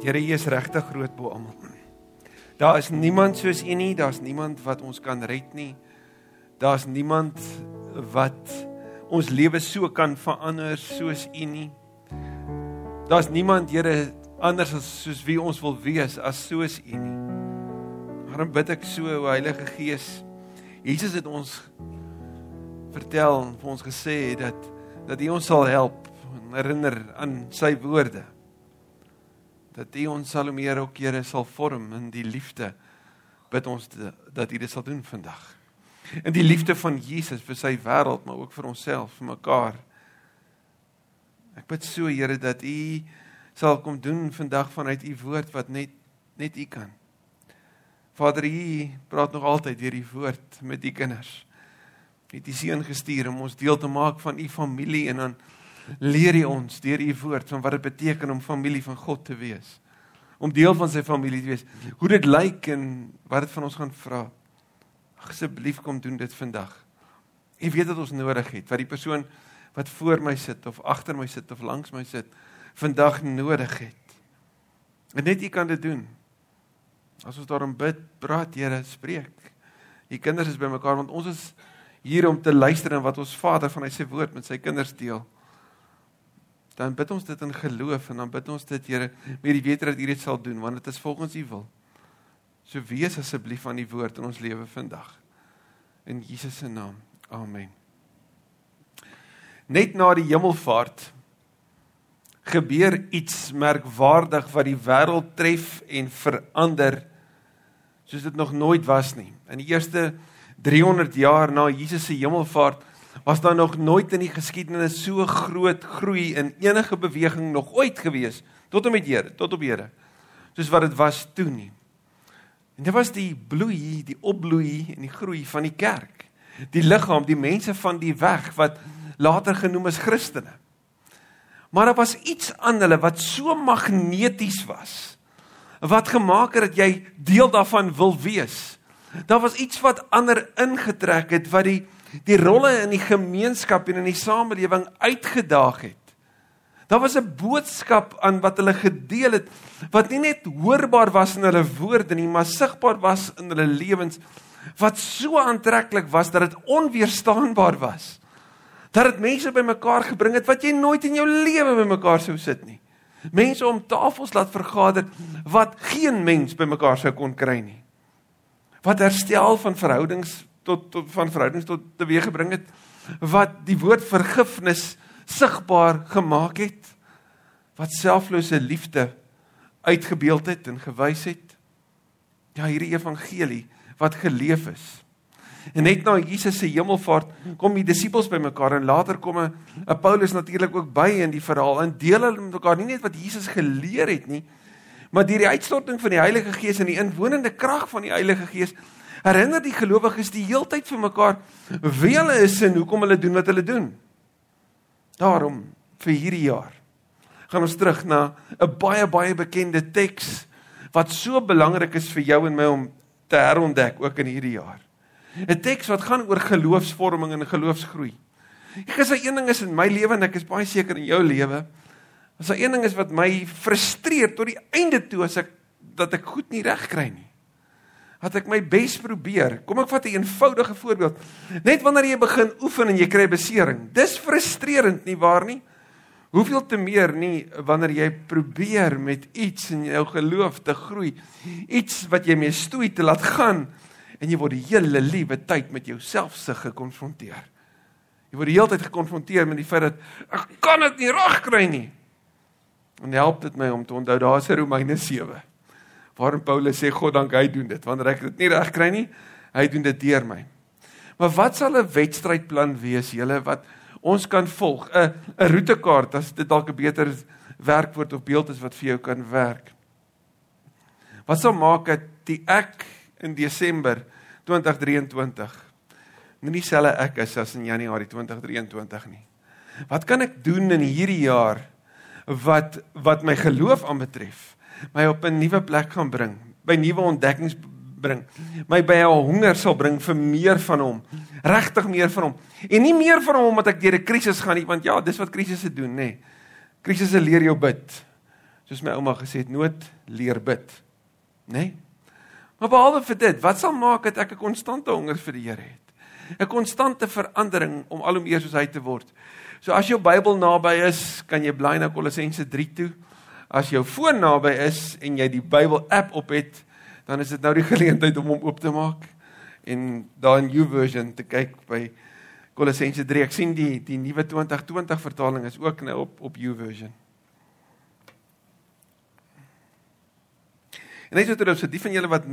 Here, U is regtig groot bo almal. Daar is niemand soos U nie, daar's niemand wat ons kan red nie. Daar's niemand wat ons lewe so kan verander soos U nie. Daar's niemand, Here, anders as soos wie ons wil wees as soos U nie. Daarom bid ek so, o Heilige Gees. Jesus het ons vertel en vir ons gesê dat dat U ons sal help en herinner aan sy woorde dat U ons sal meer ook kere sal vorm in die liefde bid ons te, dat U dit sal doen vandag. In die liefde van Jesus vir sy wêreld, maar ook vir onsself, vir mekaar. Ek bid so Here dat U sal kom doen vandag vanuit U woord wat net net U kan. Vader, U praat nog altyd deur die woord met U kinders. Het U seun gestuur om ons deel te maak van U familie en dan leer hy ons deur u woord van wat dit beteken om familie van God te wees. Om deel van sy familie te wees. Hoe dit lyk en wat dit van ons gaan vra. Asseblief kom doen dit vandag. U weet wat ons nodig het, wat die persoon wat voor my sit of agter my sit of langs my sit vandag nodig het. En net u kan dit doen. As ons daarom bid, praat Here, spreek. U kinders is bymekaar want ons is hier om te luister en wat ons Vader van hy sy woord met sy kinders deel dan bid ons dit in geloof en dan bid ons dit Here met die wete dat U dit sal doen want dit is volgens U wil. So wees asseblief aan die woord in ons lewe vandag. In Jesus se naam. Amen. Net na die hemelvaart gebeur iets merkwaardig wat die wêreld tref en verander soos dit nog nooit was nie. In die eerste 300 jaar na Jesus se hemelvaart was daar nog nooit in die geskiedenis so groot groei in enige beweging nog ooit gewees tot en met Here, tot op Here. Soos wat dit was toe nie. En dit was die bloei, die opbloei en die groei van die kerk. Die liggaam, die mense van die weg wat later genoem is Christene. Maar daar was iets aan hulle wat so magneties was. Wat gemaak het dat jy deel daarvan wil wees. Daar was iets wat ander ingetrek het wat die die rolle in die gemeenskap en in die samelewing uitgedaag het. Daar was 'n boodskap aan wat hulle gedeel het wat nie net hoorbaar was in hulle woorde nie, maar sigbaar was in hulle lewens wat so aantreklik was dat dit onweerstaanbaar was. Dat dit mense bymekaar gebring het wat jy nooit in jou lewe bymekaar sou sit nie. Mense om tafels laat vergader wat geen mens bymekaar sou kon kry nie. Wat herstel van verhoudings tot tot van verhoudings tot teweeg gebring het wat die woord vergifnis sigbaar gemaak het wat selflose liefde uitgebeeld het en gewys het. Ja hierdie evangelie wat geleef is. En net na Jesus se hemelvaart kom die disippels bymekaar en later kom 'n Paulus natuurlik ook by in die verhaal en deel hulle mekaar nie net wat Jesus geleer het nie maar deur die uitstorting van die Heilige Gees en die inwonende krag van die Heilige Gees herinner die gelowiges die heeltyd vir mekaar wie hulle is en hoekom hulle doen wat hulle doen. Daarom vir hierdie jaar gaan ons terug na 'n baie baie bekende teks wat so belangrik is vir jou en my om te herontdek ook in hierdie jaar. 'n Teks wat gaan oor geloofsvorming en geloofsgroei. Ek is 'n een ding is in my lewe en ek is baie seker in jou lewe. As 'n een ding is wat my frustreer tot die einde toe as ek dat ek goed nie reg kry nie het ek my bes probeer. Kom ek vat 'n eenvoudige voorbeeld. Net wanneer jy begin oefen en jy kry besering. Dis frustrerend nie waar nie? Hoeveel te meer nie wanneer jy probeer met iets in jou geloof te groei. Iets wat jy mee stoei te laat gaan en jy word die hele liewe tyd met jouself se gekonfronteer. Jy word die hele tyd gekonfronteer met die feit dat ek kan dit nie regkry nie. En help dit my om te onthou daar's Romeine 7 waarin Paulus sê God dank hy doen dit wanneer ek dit nie reg kry nie hy doen dit deur my. Maar wat sal 'n wedstrydplan wees julle wat ons kan volg? 'n 'n roetekaart as dit dalk 'n beter werkwoord of beeld is wat vir jou kan werk. Wat sal maak dat die ek in Desember 2023 nie dieselfde ek is as in Januarie 2023 nie. Wat kan ek doen in hierdie jaar wat wat my geloof aanbetref my op 'n nuwe plek gaan bring, by nuwe ontdekkings bring. My by 'n honger sal bring vir meer van hom. Regtig meer van hom. En nie meer van hom omdat ek deur 'n krisis gaan nie, want ja, dis wat krisisse doen, nê. Nee. Krisisse leer jou bid. Soos my ouma gesê het, nood leer bid. Né? Nee? Maar behalwe vir dit, wat sal maak dat ek 'n konstante honger vir die Here het? 'n Konstante verandering om al hoe meer soos hy te word. So as jou Bybel naby is, kan jy bly na Kolossense 3 toe. As jou foon naby is en jy die Bybel app op het, dan is dit nou die geleentheid om hom oop te maak en daar in YouVersion te kyk by Kolossense 3. Ek sien die die nuwe 2020 vertaling is ook nou op op YouVersion. En net so terwyl so die van julle wat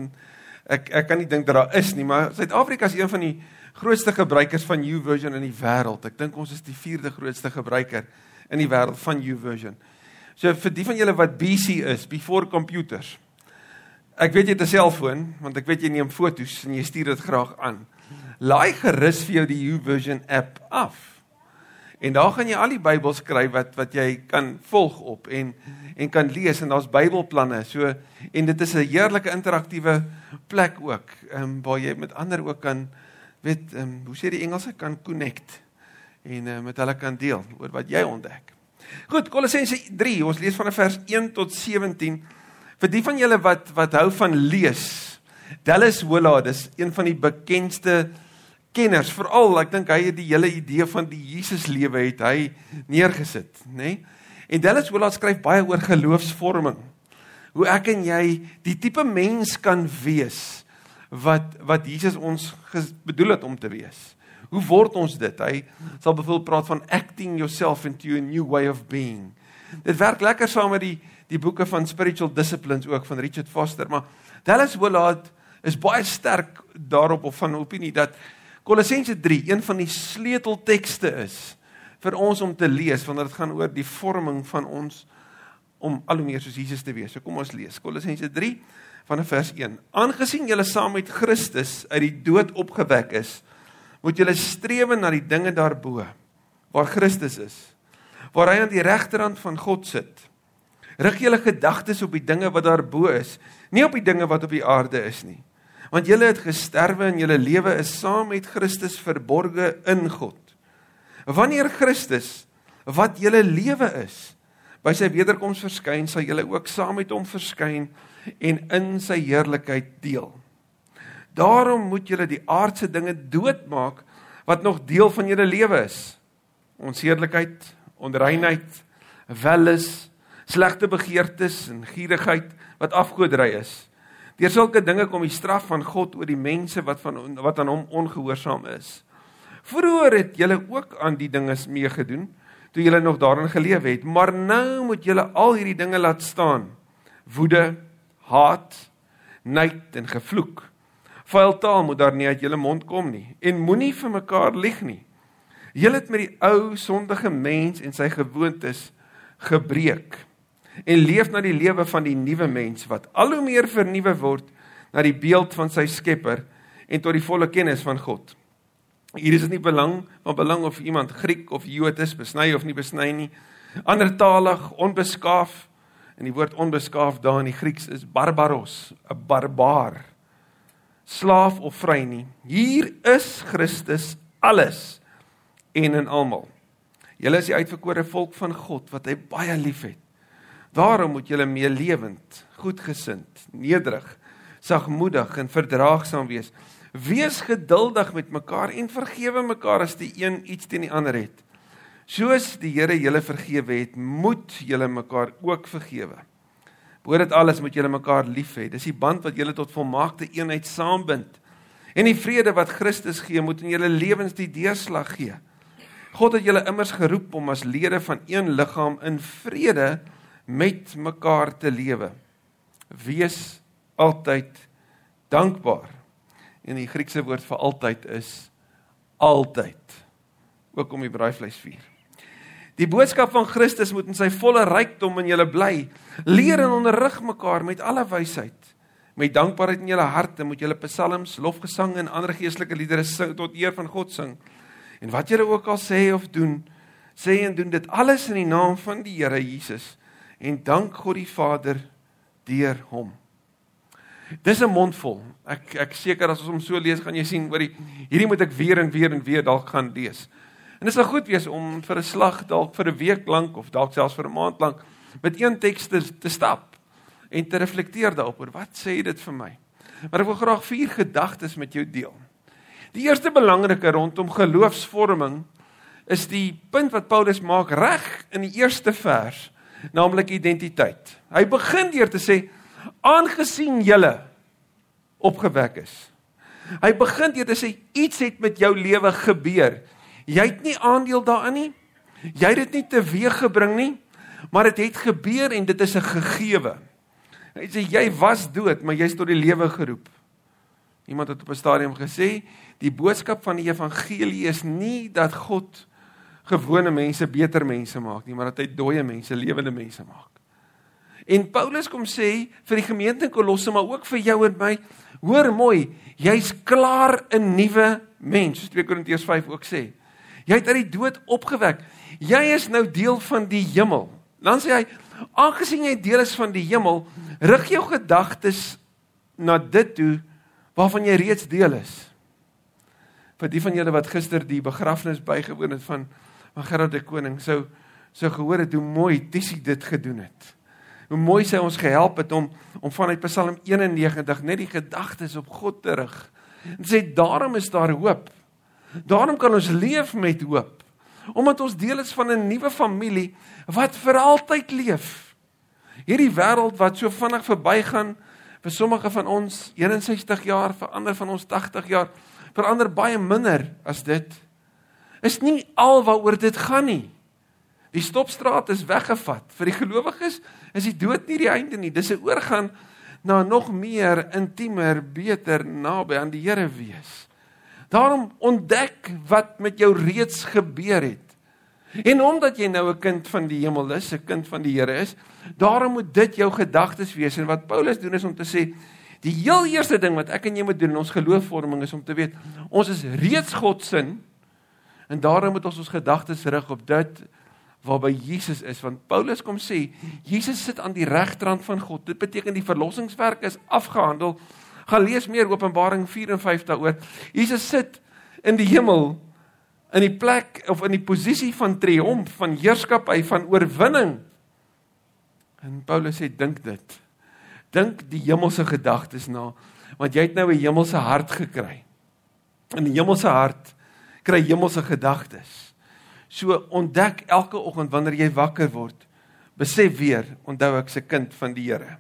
ek ek kan nie dink dat daar is nie, maar Suid-Afrika is een van die grootste gebruikers van YouVersion in die wêreld. Ek dink ons is die vierde grootste gebruiker in die wêreld van YouVersion. So vir die van julle wat BC is, before computers. Ek weet jy het 'n selfoon, want ek weet jy neem foto's en jy stuur dit graag aan. Laai gerus vir jou die YouVersion app af. En daar gaan jy al die Bybels kry wat wat jy kan volg op en en kan lees en daar's Bybelplanne. So en dit is 'n heerlike interaktiewe plek ook, ehm um, waar jy met ander ook kan weet ehm um, hoe sê die Engelse kan connect en uh, met hulle kan deel oor wat jy ontdek. Goed, Kolossense 3, ons lees van vers 1 tot 17. Vir die van julle wat wat hou van lees, Dallas Willard is een van die bekendste kenners, veral ek dink hy het die hele idee van die Jesus lewe het hy neergesit, nê? Nee? En Dallas Willard skryf baie oor geloofsvorming. Hoe ek en jy die tipe mens kan wees wat wat Jesus ons bedoel het om te wees. Hoe word ons dit? Hy sal byvoorbeeld praat van acting yourself into a new way of being. Dit werk lekker saam met die die boeke van spiritual disciplines ook van Richard Foster, maar Dallas Willard is baie sterk daarop of van opinie dat Kolossense 3 een van die sleuteltekste is vir ons om te lees wanneer dit gaan oor die vorming van ons om al hoe meer soos Jesus te wees. So kom ons lees Kolossense 3 vanaf vers 1. Aangesien julle saam met Christus uit die dood opgewek is, moet julle streef na die dinge daarbo waar Christus is, waar hy aan die regterhand van God sit. Rig julle gedagtes op die dinge wat daarbo is, nie op die dinge wat op die aarde is nie want julle het gesterwe en julle lewe is saam met Christus verborge in God. Wanneer Christus wat julle lewe is by sy wederkoms verskyn, sal julle ook saam met hom verskyn en in sy heerlikheid deel. Daarom moet julle die aardse dinge doodmaak wat nog deel van julle lewe is. Onseerlikheid, onreinheid, welis, slegte begeertes en gierigheid wat afgoderry is. Deur sulke dinge kom die straf van God oor die mense wat van wat aan hom ongehoorsaam is. Vroeger het julle ook aan die dinge meegedoen toe julle nog daarin geleef het, maar nou moet julle al hierdie dinge laat staan. Woede, haat, nait en gevloek. Vuil taal moet daar nie uit julle mond kom nie en moenie vir mekaar lieg nie. Julle het met die ou sondige mens en sy gewoontes gebreek en leef na die lewe van die nuwe mens wat al hoe meer vernuwe word na die beeld van sy Skepper en tot die volle kennis van God. Hier is dit nie belang van belang of iemand Griek of Jood is, besny of nie besny nie, andertalig, onbeskaaf en die woord onbeskaaf daar in die Grieks is barbaros, 'n barbaar. Slaaf of vry nie. Hier is Christus alles en in almal. Julle is die uitverkore volk van God wat hy baie liefhet. Daarom moet julle meelewend, goedgesind, nederig, sagmoedig en verdraagsaam wees. Wees geduldig met mekaar en vergewe mekaar as die een iets teen die ander het. Soos die Here julle vergewe het, moet julle mekaar ook vergewe. Boor dit alles moet julle mekaar lief hê. Dis die band wat julle tot volmaakte eenheid saambind. En die vrede wat Christus gee, moet in julle lewens die deurslag gee. God het julle immers geroep om as lede van een liggaam in vrede met mekaar te lewe. Wees altyd dankbaar. En die Griekse woord vir altyd is altyd. Ook om die braaivleis vier. Die boodskap van Christus moet in sy volle rykdom in julle bly. Leer en onderrig mekaar met alle wysheid. Met dankbaarheid in julle harte moet julle psalms, lofgesang en ander geestelike liedere sing tot eer van God sing. En wat julle ook al sê of doen, sê en doen dit alles in die naam van die Here Jesus en dank God die Vader deur hom. Dis 'n mondvol. Ek ek seker as ons hom so lees gaan jy sien oor die hierdie moet ek weer en weer en weer dalk gaan lees. En dit sal goed wees om vir 'n slag dalk vir 'n week lank of dalk selfs vir 'n maand lank met een teks te, te stap en te reflekteer daarop oor wat sê dit vir my. Maar ek wil graag vier gedagtes met jou deel. Die eerste belangrike rondom geloofsvorming is die punt wat Paulus maak reg in die eerste vers, naamlik identiteit. Hy begin deur te sê aangesien julle opgewek is. Hy begin deur te sê iets het met jou lewe gebeur. Jy het nie aandeel daarin nie. Jy het dit nie teweeggebring nie, maar dit het, het gebeur en dit is 'n gegewe. Hy sê jy was dood, maar jy's tot die lewe geroep. Iemand het op 'n stadium gesê, die boodskap van die evangelie is nie dat God gewone mense beter mense maak nie, maar dat hy dooie mense lewende mense maak. En Paulus kom sê vir die gemeente in Kolosse, maar ook vir jou en my, hoor mooi, jy's klaar 'n nuwe mens, soos 2 Korintiërs 5 ook sê. Jy het uit die dood opgewek. Jy is nou deel van die hemel. Dan sê hy, aangesien jy deel is van die hemel, rig jou gedagtes na dit toe waarvan jy reeds deel is. Vir die van julle wat gister die begrafnis bygewoon het van van Gerard die koning sou sou gehoor het hoe mooi Tissie dit gedoen het. Hoe mooi sy ons gehelp het om om vanuit Psalm 91 net die gedagtes op God terug. En sê daarom is daar hoop. Daarom kan ons leef met hoop. Omdat ons deel is van 'n nuwe familie wat vir altyd leef. Hierdie wêreld wat so vinnig verbygaan vir sommige van ons 61 jaar, vir ander van ons 80 jaar, vir ander baie minder as dit is nie al waaroor dit gaan nie. Die stopstraat is weggevat. Vir die gelowiges is die dood nie die einde nie. Dis 'n oorgang na nog meer intiemer, beter naby aan die Here wees. Daarom ontdek wat met jou reeds gebeur het. En omdat jy nou 'n kind van die hemel is, 'n kind van die Here is, daarom moet dit jou gedagtes wees en wat Paulus doen is om te sê die heel eerste ding wat ek en jy moet doen in ons geloofvorming is om te weet ons is reeds God se En daarom moet ons ons gedagtes rig op dit waarby Jesus is want Paulus kom sê Jesus sit aan die regterrand van God. Dit beteken die verlossingswerk is afgehandel. Gaan lees meer Openbaring 4 en 5 daaroor. Jesus sit in die hemel in die plek of in die posisie van triomf, van heerskappy, van oorwinning. En Paulus sê dink dit. Dink die hemelse gedagtes na want jy het nou 'n hemelse hart gekry. In die hemelse hart kry hemelse gedagtes. So ontdek elke oggend wanneer jy wakker word, besef weer, onthou ek se kind van die Here.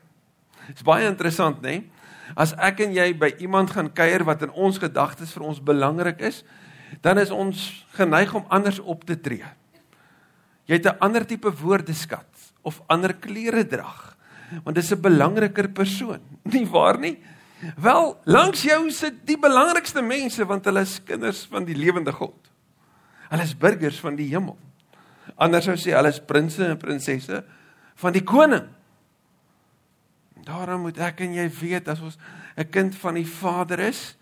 Dit's baie interessant, né? Nee? As ek en jy by iemand gaan kuier wat in ons gedagtes vir ons belangrik is, dan is ons geneig om anders op te tree. Jy het 'n ander tipe woordeskat of ander klere drag, want dis 'n belangriker persoon, nie waar nie? Wel, langs jou sit die belangrikste mense want hulle is kinders van die lewende God. Hulle is burgers van die hemel. Anders sou sê hulle is prinses en prinsesse van die koning. Daarom moet ek en jy weet as ons 'n kind van die Vader is,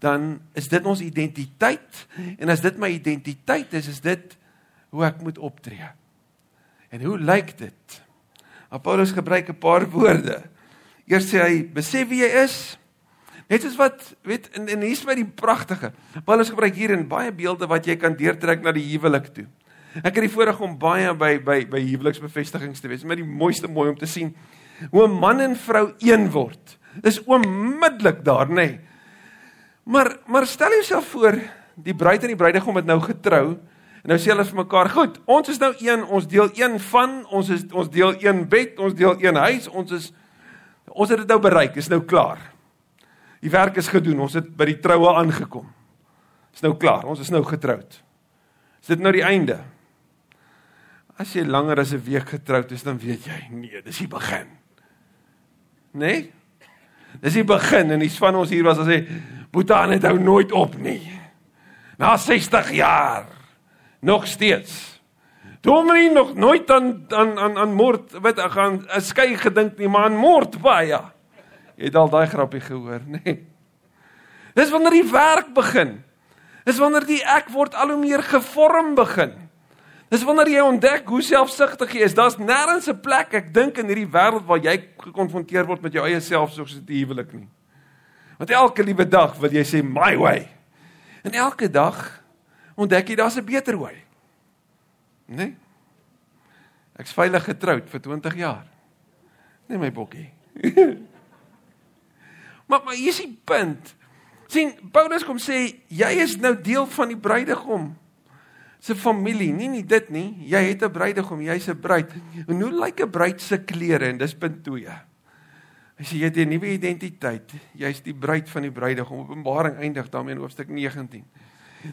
dan is dit ons identiteit en as dit my identiteit is, is dit hoe ek moet optree. En hoe lyk dit? Paulus gebruik 'n paar woorde. Eers sê hy, besef wie jy is. Net soos wat, weet, en, en hier's my die pragtige. Paulus gebruik hier in baie beelde wat jy kan deurtrek na die huwelik toe. Ek het die voorreg om baie by by by huweliksbevestigings te wees. Met die mooiste mooi om te sien hoe man en vrou een word. Dis onmiddellik daar, nê. Nee. Maar maar stel jouself voor, die bruid en die bruidegom het nou getrou en nou sê hulle vir mekaar, "Goed, ons is nou een, ons deel een van, ons is ons deel een bed, ons deel een huis, ons is Ons het dit nou bereik, is nou klaar. Die werk is gedoen, ons het by die troue aangekom. Is nou klaar, ons is nou getroud. Is dit nou die einde? As jy langer as 'n week getroud is, dan weet jy, nee, dis die begin. Né? Nee? Dis die begin en die van ons hier was as sê, "Boeta net hou nooit op nie." Na 60 jaar nog steeds Dominee nog nooit aan aan aan aan moord wat gaan 'n skei gedink nie, maar aan moord baie. Jy het al daai grappie gehoor, nê? Nee. Dis wanneer die werk begin. Dis wanneer die ek word al hoe meer gevorm begin. Dis wanneer jy ontdek hoe selfsugtig jy is. Daar's nêrens 'n plek ek dink in hierdie wêreld waar jy gekonfronteer word met jou eie self soos dit huwelik nie. Want elke liewe dag wil jy sê my way. En elke dag ontdek jy daar's 'n beter way. Nee? Ek's veilig getroud vir 20 jaar. Nee my bokkie. maar maar hier is die punt. sien Paulus kom sê jy is nou deel van die bruidegom se familie. Nie nie dit nie. Jy het 'n bruidegom, jy's 'n bruid. En hoe lyk 'n bruid se klere? En dis punt 2. Hy sê jy het 'n nuwe identiteit. Jy's die bruid van die bruidegom. Openbaring eindig daarmee in hoofstuk 19.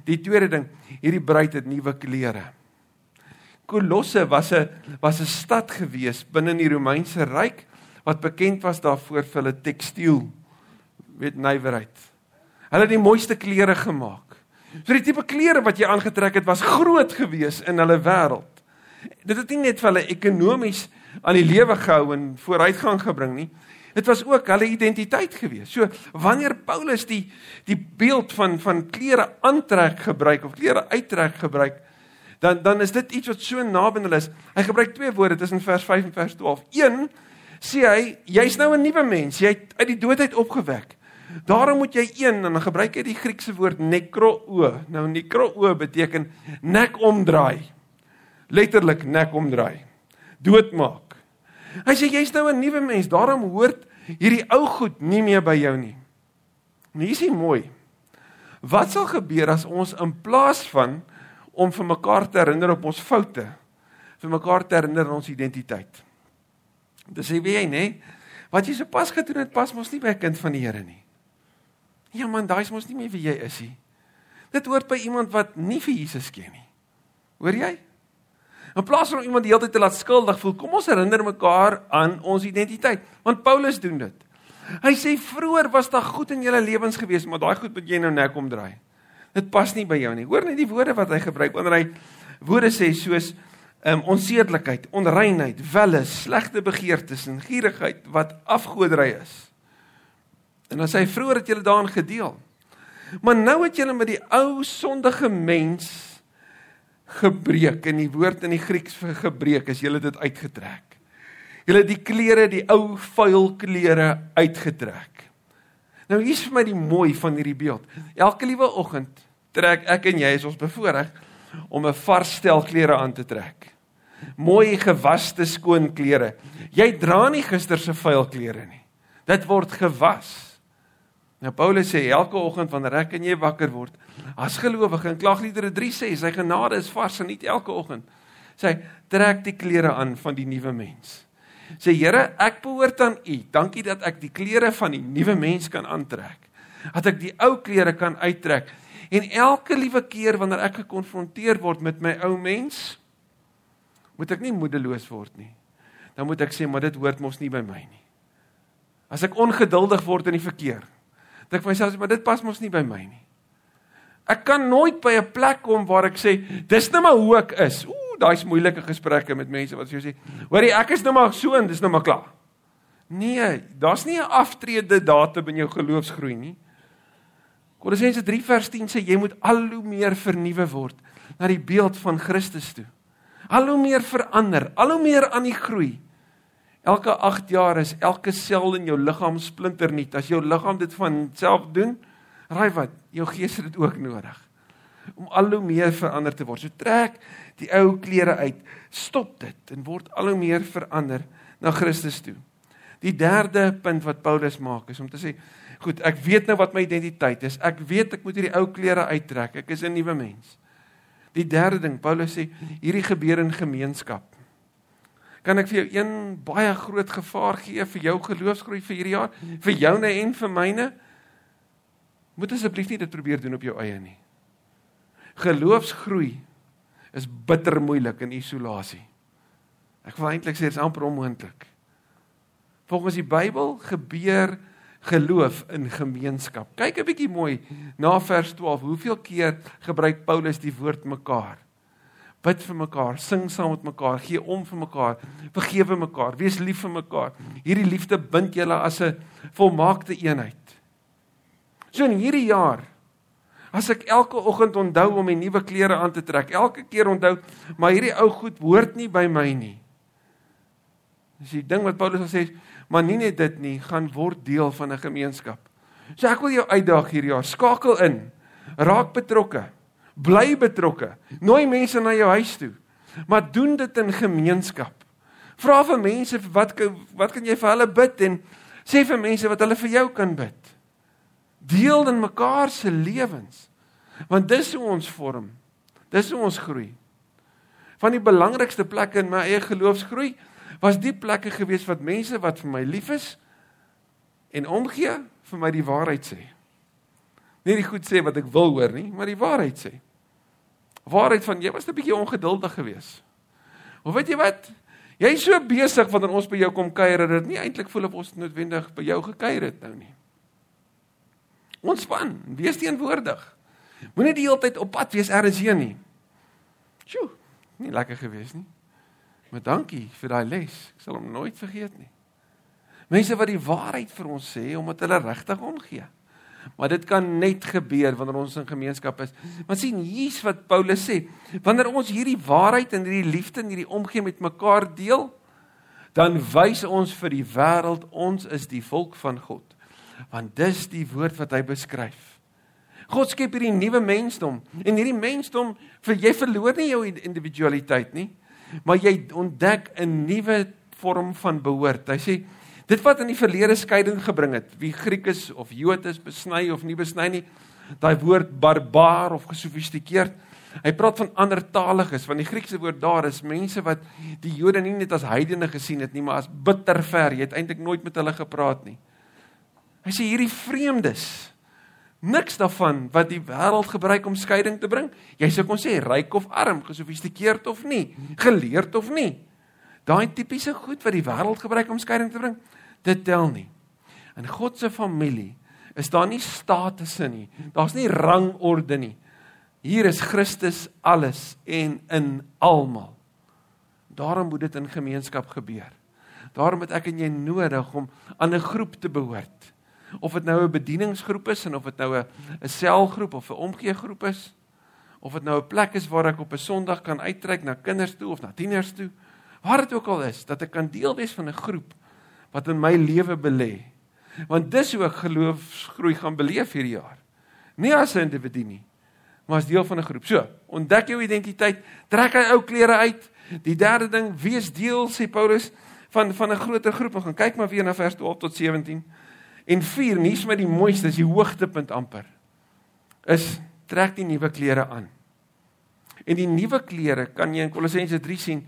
Die tweede ding, hierdie bruid het nuwe klere. Kolosse was 'n was 'n stad gewees binne in die Romeinse ryk wat bekend was daarvoor vir hulle tekstiel weet nywerheid. Hulle het die mooiste klere gemaak. So die tipe klere wat jy aangetrek het was groot gewees in hulle wêreld. Dit het nie net vir hulle ekonomies aan die lewe gehou en vooruitgang gebring nie. Dit was ook hulle identiteit gewees. So wanneer Paulus die die beeld van van klere aantrek gebruik of klere uittrek gebruik, dan dan is dit iets wat so naby hulle is. Hy gebruik twee woorde tussen vers 5 en vers 12. Een sê hy, jy's nou 'n nuwe mens, jy het uit die doodheid opgewek. Daarom moet jy een en dan gebruik hy die Griekse woord nekroo. Nou nekroo beteken nek omdraai. Letterlik nek omdraai. Doodmaak. Hy sê jy's nou 'n nuwe mens, daarom hoort hierdie ou goed nie meer by jou nie. En hier is dit mooi. Wat sal gebeur as ons in plaas van om vir mekaar te herinner op ons foute, vir mekaar te herinner aan ons identiteit? Dis sê wie jy nê? Wat jy sopas gedoen het, pas mos nie by 'n kind van die Here nie. Ja man, daai is mos nie meer wie jy is nie. Dit hoort by iemand wat nie vir Jesus ken nie. Hoor jy? In plaas van iemand die hele tyd te laat skuldig voel, kom ons herinner mekaar aan ons identiteit. Want Paulus doen dit. Hy sê vroeër was daar goed in julle lewens gewees, maar daai goed moet jy nou nek omdraai. Dit pas nie by jou nie. Hoor net die woorde wat hy gebruik wanneer hy woorde sê soos um, onsedelikheid, onreinheid, welle, slegte begeertes en gierigheid wat afgodery is. En dan sê hy vroeër het julle daarin gedeel. Maar nou het julle met die ou sondige mens gebreek en die woord in die Grieks vir gebreek is julle dit uitgetrek. Julle die klere, die ou vuil klere uitgetrek. Nou hier's vir my die mooi van hierdie beeld. Elke liewe oggend trek ek en jy is ons bevoorreg om 'n vars stel klere aan te trek. Mooi gewaste skoon klere. Jy dra nie gister se vuil klere nie. Dit word gewas. Nou Paulus sê elke oggend wanneer ek en jy wakker word, as gelowige in Klagliedere 3 sê sy genade is vars en nie elke oggend. Sê trek die klere aan van die nuwe mens. Sê Here, ek behoort aan U. Dankie dat ek die klere van die nuwe mens kan aantrek. Dat ek die ou klere kan uittrek. En elke liewe keer wanneer ek gekonfronteer word met my ou mens, moet ek nie moedeloos word nie. Dan moet ek sê, maar dit hoort mos nie by my nie. As ek ongeduldig word in die verkeer, dink vir myself maar dit pas mos nie by my nie. Ek kan nooit by 'n plek kom waar ek sê dis nou maar hoe ek is. Ooh, daai's moeilike gesprekke met mense wat so sê, hoorie ek is nou maar so en dis nou maar klaar. Nee, daar's nie 'n aftrede datum in jou geloofsgroei nie. Kolossense 3 vers 10 sê jy moet al hoe meer vernuwe word na die beeld van Christus toe. Al hoe meer verander, al hoe meer aan die groei. Elke 8 jaar is elke sel in jou liggaam splinternuut. As jou liggaam dit van self doen, raai wat, jou gees het dit ook nodig om al hoe meer verander te word. So trek die ou klere uit, stop dit en word al hoe meer verander na Christus toe. Die derde punt wat Paulus maak is om te sê, goed, ek weet nou wat my identiteit is. Ek weet ek moet hierdie ou klere uittrek. Ek is 'n nuwe mens. Die derde ding, Paulus sê, hierdie gebeur in gemeenskap kan ek vir jou een baie groot gevaar gee vir jou geloofsgroei vir hierdie jaar, vir joune en vir myne. Moet asseblief nie dit probeer doen op jou eie nie. Geloofsgroei is bitter moeilik in isolasie. Ek wil eintlik sê dit is amper onmoontlik. Volgens die Bybel gebeur geloof in gemeenskap. Kyk 'n bietjie mooi na vers 12. Hoeveel keer gebruik Paulus die woord mekaar? Bid vir mekaar, sing saam met mekaar, gee om vir mekaar, vergewe mekaar, wees lief vir mekaar. Hierdie liefde bind julle as 'n volmaakte eenheid. So in hierdie jaar as ek elke oggend onthou om my nuwe klere aan te trek, elke keer onthou, maar hierdie ou goed hoort nie by my nie. Dis die ding wat Paulus sê, maar nie net dit nie, gaan word deel van 'n gemeenskap. So ek wil jou uitdaag hierdie jaar, skakel in, raak betrokke. Bly betrokke. Nooi mense na jou huis toe. Maar doen dit in gemeenskap. Vra vir mense wat wat kan jy vir hulle bid en sê vir mense wat hulle vir jou kan bid. Deel in mekaar se lewens. Want dis hoe ons vorm. Dis hoe ons groei. Van die belangrikste plekke in my eie geloofsgroei was die plekke gewees wat mense wat vir my lief is en omgee vir my die waarheid sê. Nie die goed sê wat ek wil hoor nie, maar die waarheid sê. Waarheid van jy was 'n bietjie ongeduldig geweest. Of weet jy wat? Jy is so besig wanneer ons by jou kom kuier dat dit nie eintlik voel of ons noodwendig by jou gekuier het nou nie. Ontspan, wees teenwoordig. Moenie die hele tyd op pad wees ergens heen nie. Sjoe, nie lekker gewees nie. Maar dankie vir daai les. Ek sal hom nooit vergeet nie. Mense wat die waarheid vir ons sê omdat hulle regtig omgee. Maar dit kan net gebeur wanneer ons in gemeenskap is. Want sien hier's wat Paulus sê, wanneer ons hierdie waarheid en hierdie liefde en hierdie omgee met mekaar deel, dan wys ons vir die wêreld ons is die volk van God. Want dis die woord wat hy beskryf. God skep hierdie nuwe mensdom en hierdie mensdom vir jy verloor nie jou individualiteit nie maar jy ontdek 'n nuwe vorm van behoort. Hy sê dit wat in die verlede skeiding gebring het, wie Griek is of Jood is, besny of nie besny nie, daai woord barbaar of gesofistikeerd. Hy praat van ander taaliges, want die Griekse woord daar is mense wat die Jode nie net as heidene gesien het nie, maar as bitter ver. Jy het eintlik nooit met hulle gepraat nie. Hy sê hierdie vreemdes niks daarvan wat die wêreld gebruik om skeiding te bring. Jy sou kon sê ryk of arm, gesofistikeerd of nie, geleerd of nie. Daai tipiese goed wat die wêreld gebruik om skeiding te bring, dit tel nie. In God se familie is daar nie statusse nie. Daar's nie rangorde nie. Hier is Christus alles en in almal. Daarom moet dit in gemeenskap gebeur. Daarom het ek en jy nodig om aan 'n groep te behoort of dit nou 'n bedieningsgroep is en of dit nou 'n 'n selgroep of 'n omgeegroep is of dit nou 'n plek is waar ek op 'n Sondag kan uittrek na kinders toe of na tieners toe waar dit ook al is dat ek kan deel wees van 'n groep wat in my lewe belê want dis hoe ek geloofsgroei gaan beleef hierdie jaar nie as 'n individu nie maar as deel van 'n groep so ontdek jou identiteit trek hy ou klere uit die derde ding wees deel sê Paulus van van 'n groter groep ons gaan kyk maar weer na vers 12 tot 17 En 4, nie vir die mooiste, is die hoogtepunt amper. Is trek die nuwe klere aan. En die nuwe klere kan jy in Kolossense 3 sien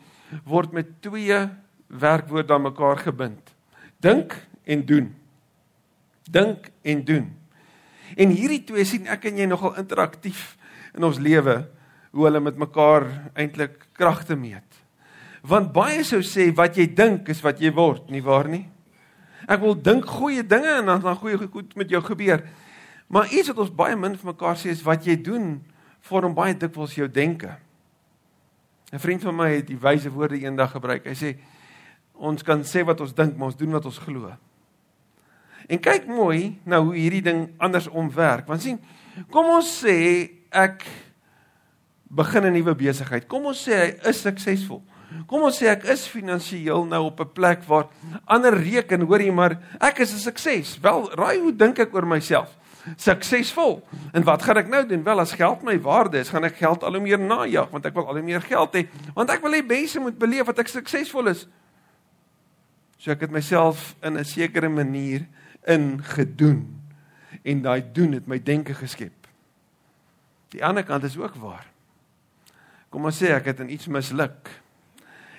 word met twee werkwoorde aan mekaar gebind. Dink en doen. Dink en doen. En hierdie twee sien ek en jy nogal interaktief in ons lewe hoe hulle met mekaar eintlik kragte meet. Want baie sou sê wat jy dink is wat jy word, nie waar nie? Ek wil dink goeie dinge en dan dan goeie goed met jou gebeur. Maar iets wat ons baie min vir mekaar sê is wat jy doen vorm baie dikwels jou denke. 'n Vriend van my het die wyse woorde eendag gebruik. Hy sê ons kan sê wat ons dink, maar ons doen wat ons glo. En kyk mooi nou hoe hierdie ding andersom werk. Want sien, kom ons sê ek begin 'n nuwe besigheid. Kom ons sê hy is suksesvol. Kom ons sê ek is finansiëel nou op 'n plek waar ander reken, hoorie, maar ek is 'n sukses. Wel, raai hoe dink ek oor myself? Suksesvol. En wat gaan ek nou doen? Wel, as geld my waarde is, gaan ek geld al hoe meer najag want ek wil al hoe meer geld hê, want ek wil hê mense moet beleef dat ek suksesvol is. So ek het myself in 'n sekere manier ingedoen en daai doen het my denke geskep. Die ander kant is ook waar. Kom ons sê ek het in iets misluk.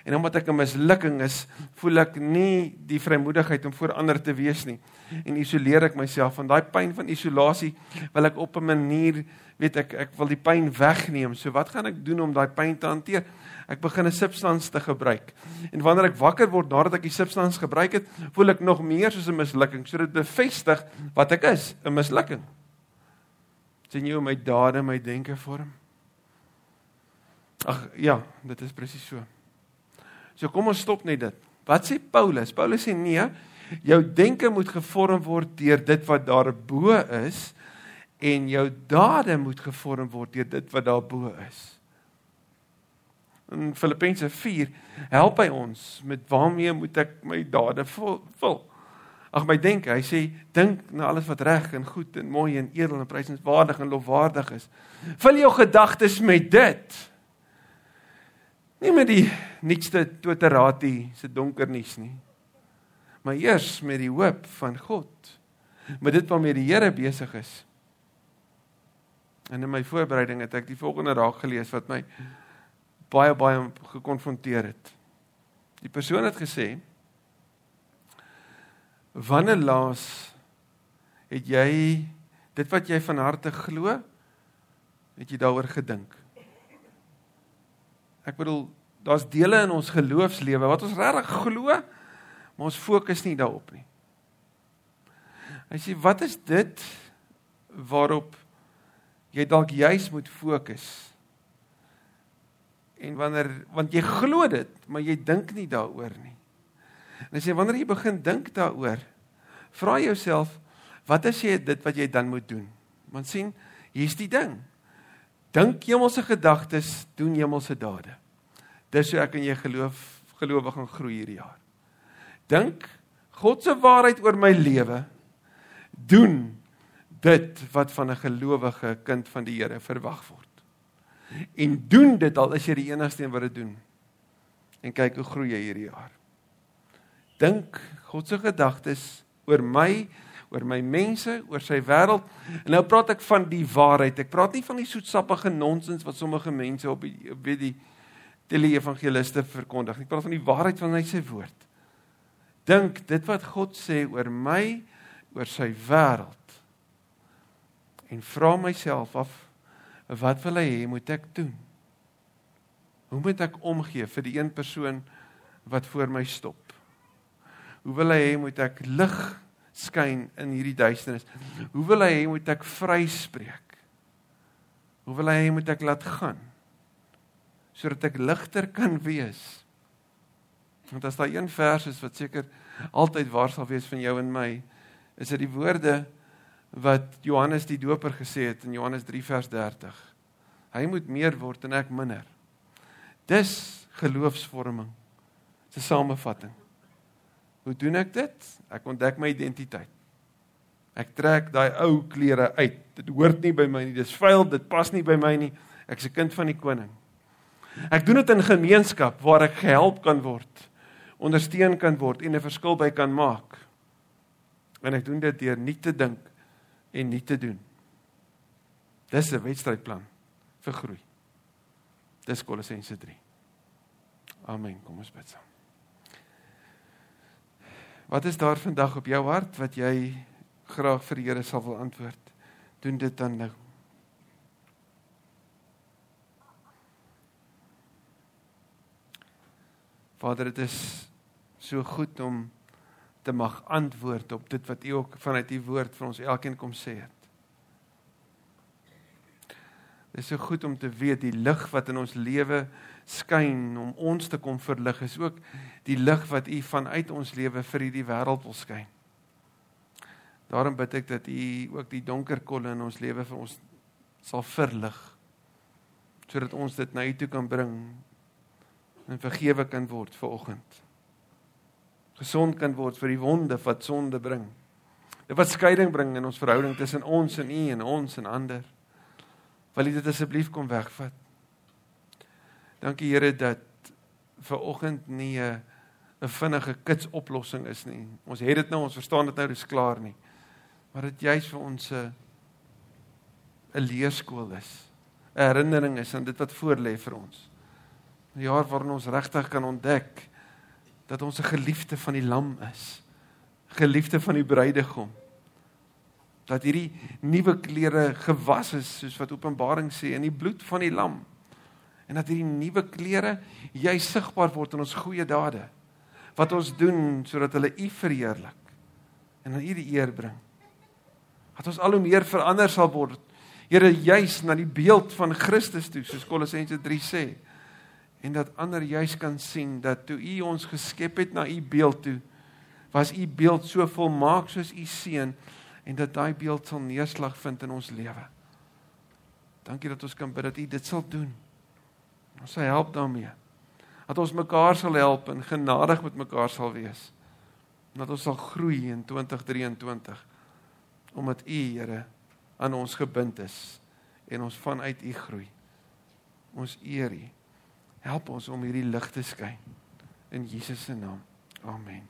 En omdat ek 'n mislukking is, voel ek nie die vrymoedigheid om voor ander te wees nie. En isoleer ek myself van daai pyn van isolasie, wil ek op 'n manier, weet ek, ek wil die pyn wegneem. So wat gaan ek doen om daai pyn te hanteer? Ek begin 'n substans te gebruik. En wanneer ek wakker word nadat ek die substans gebruik het, voel ek nog meer soos 'n mislukking. So dit bevestig wat ek is, 'n mislukking. Sien jy hoe my dade my denke vorm? Ag ja, dit is presies so. So kom ons stop net dit. Wat sê Paulus? Paulus sê nee, jou denke moet gevorm word deur dit wat daarbo is en jou dade moet gevorm word deur dit wat daarbo is. In Filippense 4 help hy ons met waarmee moet ek my dade vul? Ag my denke, hy sê dink na alles wat reg en goed en mooi en edel en prysenswaardig en lofwaardig is. Vul jou gedagtes met dit Nie met die nuutste Twitterati se donker nuus nie. Maar eers met die hoop van God. Met dit waarmee die Here besig is. En in my voorbereiding het ek die volgende raak gelees wat my baie baie gekonfronteer het. Die persoon het gesê: "Wanneer laas het jy dit wat jy van harte glo, het jy daaroor gedink?" Ek bedoel, daar's dele in ons geloofslewe wat ons regtig glo, maar ons fokus nie daarop nie. Hy sê, "Wat is dit waarop jy dalk juis moet fokus?" En wanneer want jy glo dit, maar jy dink nie daaroor nie. En hy sê wanneer jy begin dink daaroor, vra jouself, wat is jy dit wat jy dan moet doen? Want sien, hier's die ding. Dink hemelse gedagtes, doen hemelse dade. Dis hoe ek en jy geloof gelowig gaan groei hierdie jaar. Dink God se waarheid oor my lewe. Doen dit wat van 'n gelowige kind van die Here verwag word. En doen dit al is jy die enigste een wat dit doen. En kyk hoe groei jy hierdie jaar. Dink God se gedagtes oor my oor my mense, oor sy wêreld. En nou praat ek van die waarheid. Ek praat nie van die soetsappige nonsens wat sommige mense op die weet die tele-evangeliste verkondig. Ek praat van die waarheid van hy se woord. Dink dit wat God sê oor my, oor sy wêreld. En vra myself af wat wil hy hê moet ek doen? Hoe moet ek omgee vir die een persoon wat voor my stop? Hoe wil hy hê moet ek lig skyn in hierdie duisternis. Hoe wil hy hê moet ek vryspreek? Hoe wil hy hê moet ek laat gaan? Sodat ek ligter kan wees. Want as daar een vers is wat seker altyd waar sal wees van jou en my, is dit die woorde wat Johannes die Doper gesê het in Johannes 3 vers 30. Hy moet meer word en ek minder. Dis geloofsvorming. Dis 'n samevatting. Hoe doen ek dit? Ek ontdek my identiteit. Ek trek daai ou klere uit. Dit hoort nie by my nie. Dis vuil, dit pas nie by my nie. Ek's 'n kind van die koning. Ek doen dit in gemeenskap waar ek gehelp kan word, ondersteun kan word en 'n verskil by kan maak. En ek doen dit deur nie te dink en nie te doen. Dis 'n wedstrydplan vir groei. Dis Kolossense 3. Amen. Kom ons bid saam. Wat is daar vandag op jou hart wat jy graag vir die Here sal wil antwoord? Doen dit dan nou. Vader, dit is so goed om te mag antwoord op dit wat U ook vanuit U woord vir ons elkeen kom sê het. Dit is so goed om te weet die lig wat in ons lewe skyn om ons te kom verlig is ook die lig wat u vanuit ons lewe vir hierdie wêreld wil skyn. Daarom bid ek dat u ook die donker kolle in ons lewe vir ons sal verlig sodat ons dit na u toe kan bring en vergewe kan word vir oggend. Gesond kan word vir die wonde wat sonde bring. Dit wat skeiding bring in ons verhouding tussen ons en u en ons en ander. Wil u dit asseblief kom wegvat? Dankie Here dat vir oggend nie 'n vinnige kits oplossing is nie. Ons het dit nou, ons verstaan dit nou, dis klaar nie. Maar dit juis vir ons 'n 'n leerskool is. 'n Herinnering is aan dit wat voorlê vir ons. 'n Jaar waarin ons regtig kan ontdek dat ons 'n geliefde van die Lam is. Geliefde van die bruidegom. Dat hierdie nuwe klere gewas is soos wat Openbaring sê in die bloed van die Lam en dat hierdie nuwe klere jy sigbaar word in ons goeie dade wat ons doen sodat hulle U verheerlik en aan U die eer bring. Dat ons al hoe meer verander sal word. Here juis na die beeld van Christus toe soos Kolossense 3 sê en dat ander juis kan sien dat toe U ons geskep het na U beeld toe was U beeld so volmaak soos U seun en dat daai beeld sal neerslag vind in ons lewe. Dankie dat ons kan bid dat U dit sal doen. Ons sal help daarmee. Dat ons mekaar sal help en genadig met mekaar sal wees. Dat ons sal groei in 2023 omdat U Here aan ons gebind is en ons vanuit U groei. Ons eer U Help ons om hierdie lig te skyn in Jesus se naam. Amen.